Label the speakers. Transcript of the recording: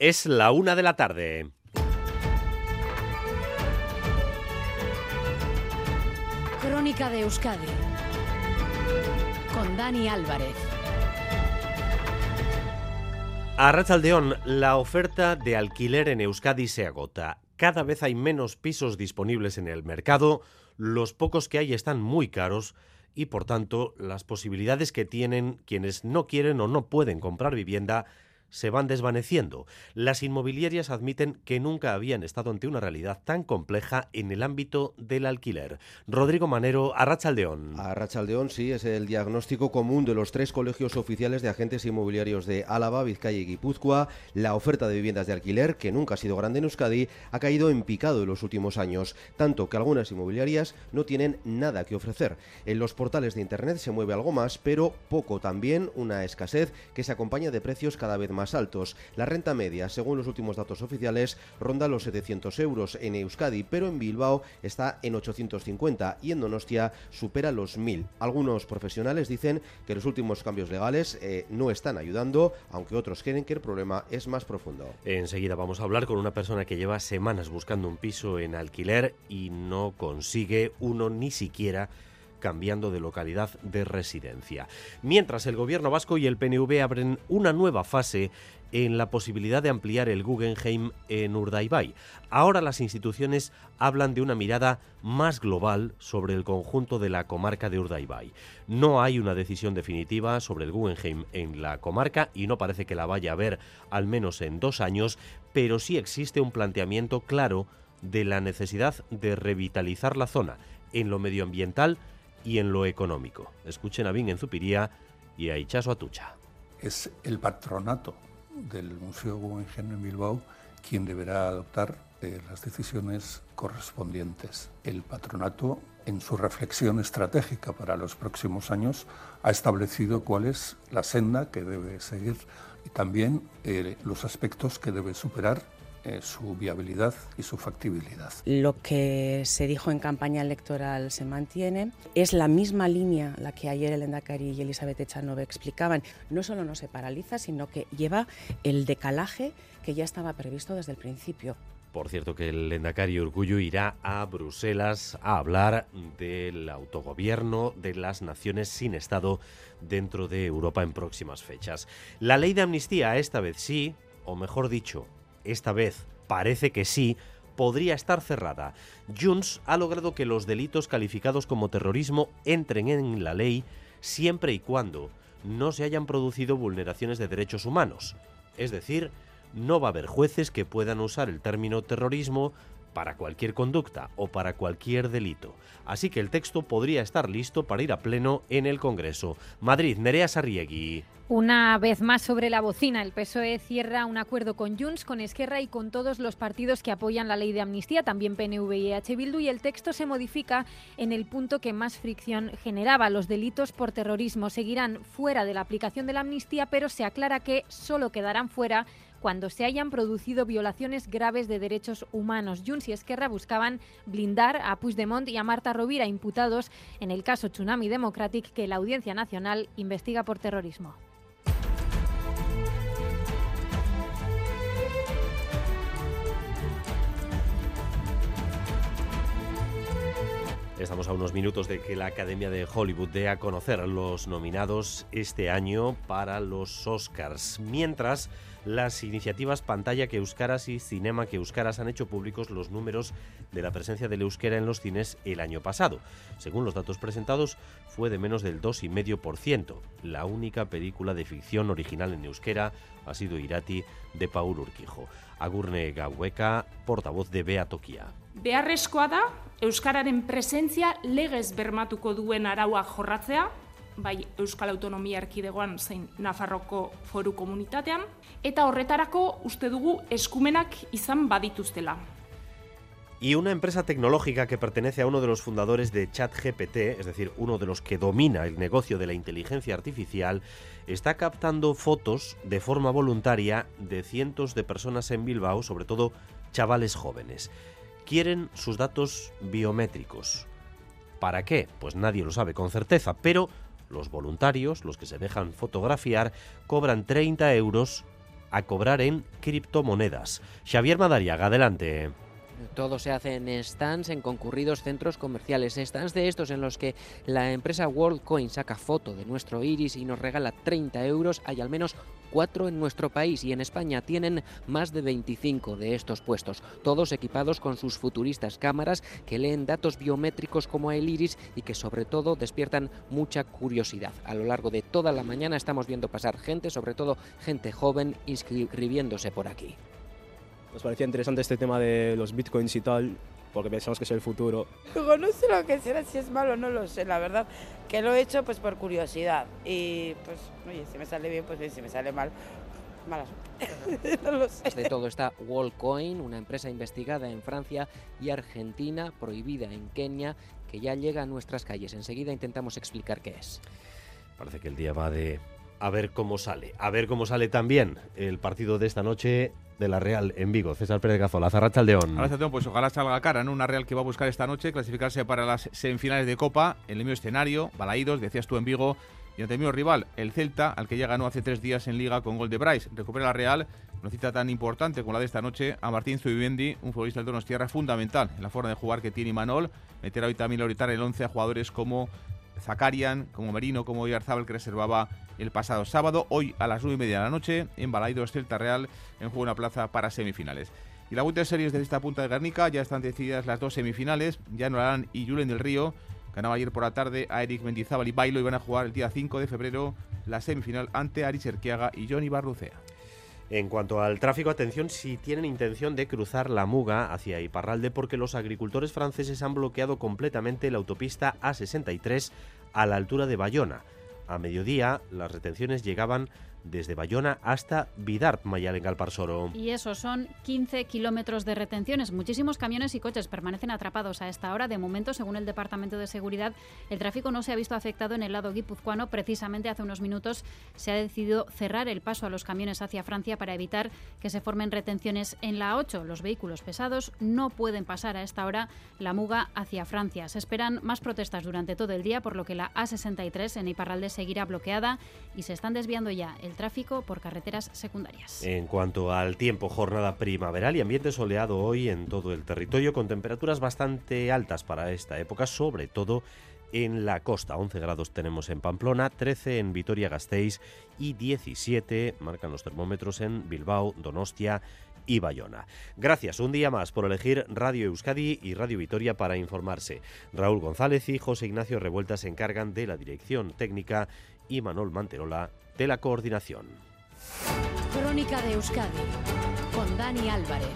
Speaker 1: Es la una de la tarde.
Speaker 2: Crónica de Euskadi con Dani Álvarez.
Speaker 1: A Rachaldeón, la oferta de alquiler en Euskadi se agota. Cada vez hay menos pisos disponibles en el mercado, los pocos que hay están muy caros y por tanto las posibilidades que tienen quienes no quieren o no pueden comprar vivienda se van desvaneciendo. Las inmobiliarias admiten que nunca habían estado ante una realidad tan compleja en el ámbito del alquiler. Rodrigo Manero, Arrachaldeón.
Speaker 3: Arrachaldeón, sí, es el diagnóstico común de los tres colegios oficiales de agentes inmobiliarios de Álava, Vizcaya y Guipúzcoa. La oferta de viviendas de alquiler, que nunca ha sido grande en Euskadi, ha caído en picado en los últimos años, tanto que algunas inmobiliarias no tienen nada que ofrecer. En los portales de Internet se mueve algo más, pero poco también, una escasez que se acompaña de precios cada vez más más altos. La renta media, según los últimos datos oficiales, ronda los 700 euros en Euskadi, pero en Bilbao está en 850 y en Donostia supera los 1000. Algunos profesionales dicen que los últimos cambios legales eh, no están ayudando, aunque otros creen que el problema es más profundo.
Speaker 1: Enseguida vamos a hablar con una persona que lleva semanas buscando un piso en alquiler y no consigue uno ni siquiera cambiando de localidad de residencia. Mientras el gobierno vasco y el PNV abren una nueva fase en la posibilidad de ampliar el Guggenheim en Urdaibai. Ahora las instituciones hablan de una mirada más global sobre el conjunto de la comarca de Urdaibai. No hay una decisión definitiva sobre el Guggenheim en la comarca y no parece que la vaya a haber al menos en dos años, pero sí existe un planteamiento claro de la necesidad de revitalizar la zona en lo medioambiental y en lo económico. Escuchen a Vin en Zupiría y a Ichaso Atucha.
Speaker 4: Es el patronato del Museo Guggenheim en Bilbao quien deberá adoptar eh, las decisiones correspondientes. El patronato, en su reflexión estratégica para los próximos años, ha establecido cuál es la senda que debe seguir y también eh, los aspectos que debe superar eh, su viabilidad y su factibilidad.
Speaker 5: Lo que se dijo en campaña electoral se mantiene. Es la misma línea la que ayer el Endacari y Elizabeth Echanove explicaban. No solo no se paraliza, sino que lleva el decalaje que ya estaba previsto desde el principio.
Speaker 1: Por cierto que el Endacari Urgullo irá a Bruselas a hablar del autogobierno de las naciones sin Estado dentro de Europa en próximas fechas. La ley de amnistía esta vez sí, o mejor dicho, esta vez parece que sí, podría estar cerrada. Junts ha logrado que los delitos calificados como terrorismo entren en la ley siempre y cuando no se hayan producido vulneraciones de derechos humanos. Es decir, no va a haber jueces que puedan usar el término terrorismo para cualquier conducta o para cualquier delito. Así que el texto podría estar listo para ir a pleno en el Congreso. Madrid, Nerea Sarriegui.
Speaker 6: Una vez más sobre la bocina, el PSOE cierra un acuerdo con Junts, con Esquerra y con todos los partidos que apoyan la ley de amnistía, también PNV y EH Bildu, y el texto se modifica en el punto que más fricción generaba. Los delitos por terrorismo seguirán fuera de la aplicación de la amnistía, pero se aclara que solo quedarán fuera cuando se hayan producido violaciones graves de derechos humanos. Junts y Esquerra buscaban blindar a Puigdemont y a Marta Rovira, imputados en el caso Tsunami Democratic que la Audiencia Nacional investiga por terrorismo.
Speaker 1: Estamos a unos minutos de que la Academia de Hollywood dé a conocer los nominados este año para los Oscars. Mientras, las iniciativas Pantalla que Euskaras y Cinema que Euskaras han hecho públicos los números de la presencia del euskera en los cines el año pasado. Según los datos presentados, fue de menos del 2,5%. La única película de ficción original en euskera ha sido Irati de Paul Urquijo. Agurne Gaueka, portavoz de Beatokia.
Speaker 7: Beharrezkoa da euskararen presentzia legez bermatuko duen araua jorratzea, bai Euskal Autonomia Erkidegoan zein Nafarroko Foru Komunitatean, eta horretarako uste dugu eskumenak izan badituztela.
Speaker 1: Y una empresa tecnológica que pertenece a uno de los fundadores de ChatGPT, es decir, uno de los que domina el negocio de la inteligencia artificial, está captando fotos de forma voluntaria de cientos de personas en Bilbao, sobre todo chavales jóvenes quieren sus datos biométricos. ¿Para qué? Pues nadie lo sabe con certeza, pero los voluntarios, los que se dejan fotografiar, cobran 30 euros a cobrar en criptomonedas. Xavier Madariaga, adelante.
Speaker 8: Todo se hace en stands en concurridos centros comerciales. Stands de estos en los que la empresa WorldCoin saca foto de nuestro iris y nos regala 30 euros. Hay al menos cuatro en nuestro país y en España tienen más de 25 de estos puestos, todos equipados con sus futuristas cámaras que leen datos biométricos como el iris y que sobre todo despiertan mucha curiosidad. A lo largo de toda la mañana estamos viendo pasar gente, sobre todo gente joven, inscribiéndose por aquí.
Speaker 9: Nos parecía interesante este tema de los bitcoins y tal, porque pensamos que es el futuro.
Speaker 10: Luego no sé lo que será, si es malo no lo sé, la verdad. Que lo he hecho pues por curiosidad. Y pues, oye, si me sale bien, pues bien, si me sale mal, mala suerte. no lo sé.
Speaker 8: De todo está Wallcoin, una empresa investigada en Francia y Argentina, prohibida en Kenia, que ya llega a nuestras calles. Enseguida intentamos explicar qué es.
Speaker 1: Parece que el día va de a ver cómo sale. A ver cómo sale también el partido de esta noche de la Real en Vigo. César Pérez Gazola, Zarracha Aldeón.
Speaker 11: pues ojalá salga cara, ¿no? Una Real que va a buscar esta noche clasificarse para las semifinales de Copa, en el mismo escenario, Balaídos, decías tú en Vigo, y ante el mismo rival, el Celta, al que ya ganó hace tres días en Liga con gol de Bryce. Recupera la Real, una cita tan importante como la de esta noche, a Martín Zubimendi, un futbolista del Tierra fundamental en la forma de jugar que tiene Imanol. Meterá hoy también Loritar el 11 a jugadores como Zacarian, como Merino, como Oyarzábal, que reservaba el pasado sábado. Hoy a las 9 y media de la noche, en Balaidos Celta Real, en juego una plaza para semifinales. Y la de series de esta punta de Guernica ya están decididas las dos semifinales. Ya Nolarán y Julen del Río ganaba ayer por la tarde a Eric Mendizábal y Bailo y van a jugar el día 5 de febrero la semifinal ante Aris Erquiaga y Johnny Barrucea.
Speaker 1: En cuanto al tráfico, atención si tienen intención de cruzar la Muga hacia Iparralde porque los agricultores franceses han bloqueado completamente la autopista A63 a la altura de Bayona. A mediodía las retenciones llegaban desde Bayona hasta Vidar, Mayal en Soro.
Speaker 12: Y eso son 15 kilómetros de retenciones. Muchísimos camiones y coches permanecen atrapados a esta hora. De momento, según el Departamento de Seguridad, el tráfico no se ha visto afectado en el lado guipuzcoano. Precisamente hace unos minutos se ha decidido cerrar el paso a los camiones hacia Francia para evitar que se formen retenciones en la 8. Los vehículos pesados no pueden pasar a esta hora la muga hacia Francia. Se esperan más protestas durante todo el día, por lo que la A63 en Iparralde seguirá bloqueada y se están desviando ya el tráfico por carreteras secundarias.
Speaker 1: En cuanto al tiempo, jornada primaveral y ambiente soleado hoy en todo el territorio con temperaturas bastante altas para esta época, sobre todo en la costa. 11 grados tenemos en Pamplona, 13 en Vitoria-Gasteiz y 17 marcan los termómetros en Bilbao, Donostia y Bayona. Gracias un día más por elegir Radio Euskadi y Radio Vitoria para informarse. Raúl González y José Ignacio Revuelta se encargan de la dirección técnica y Manuel Manterola de la coordinación.
Speaker 2: Crónica de Euskadi con Dani Álvarez.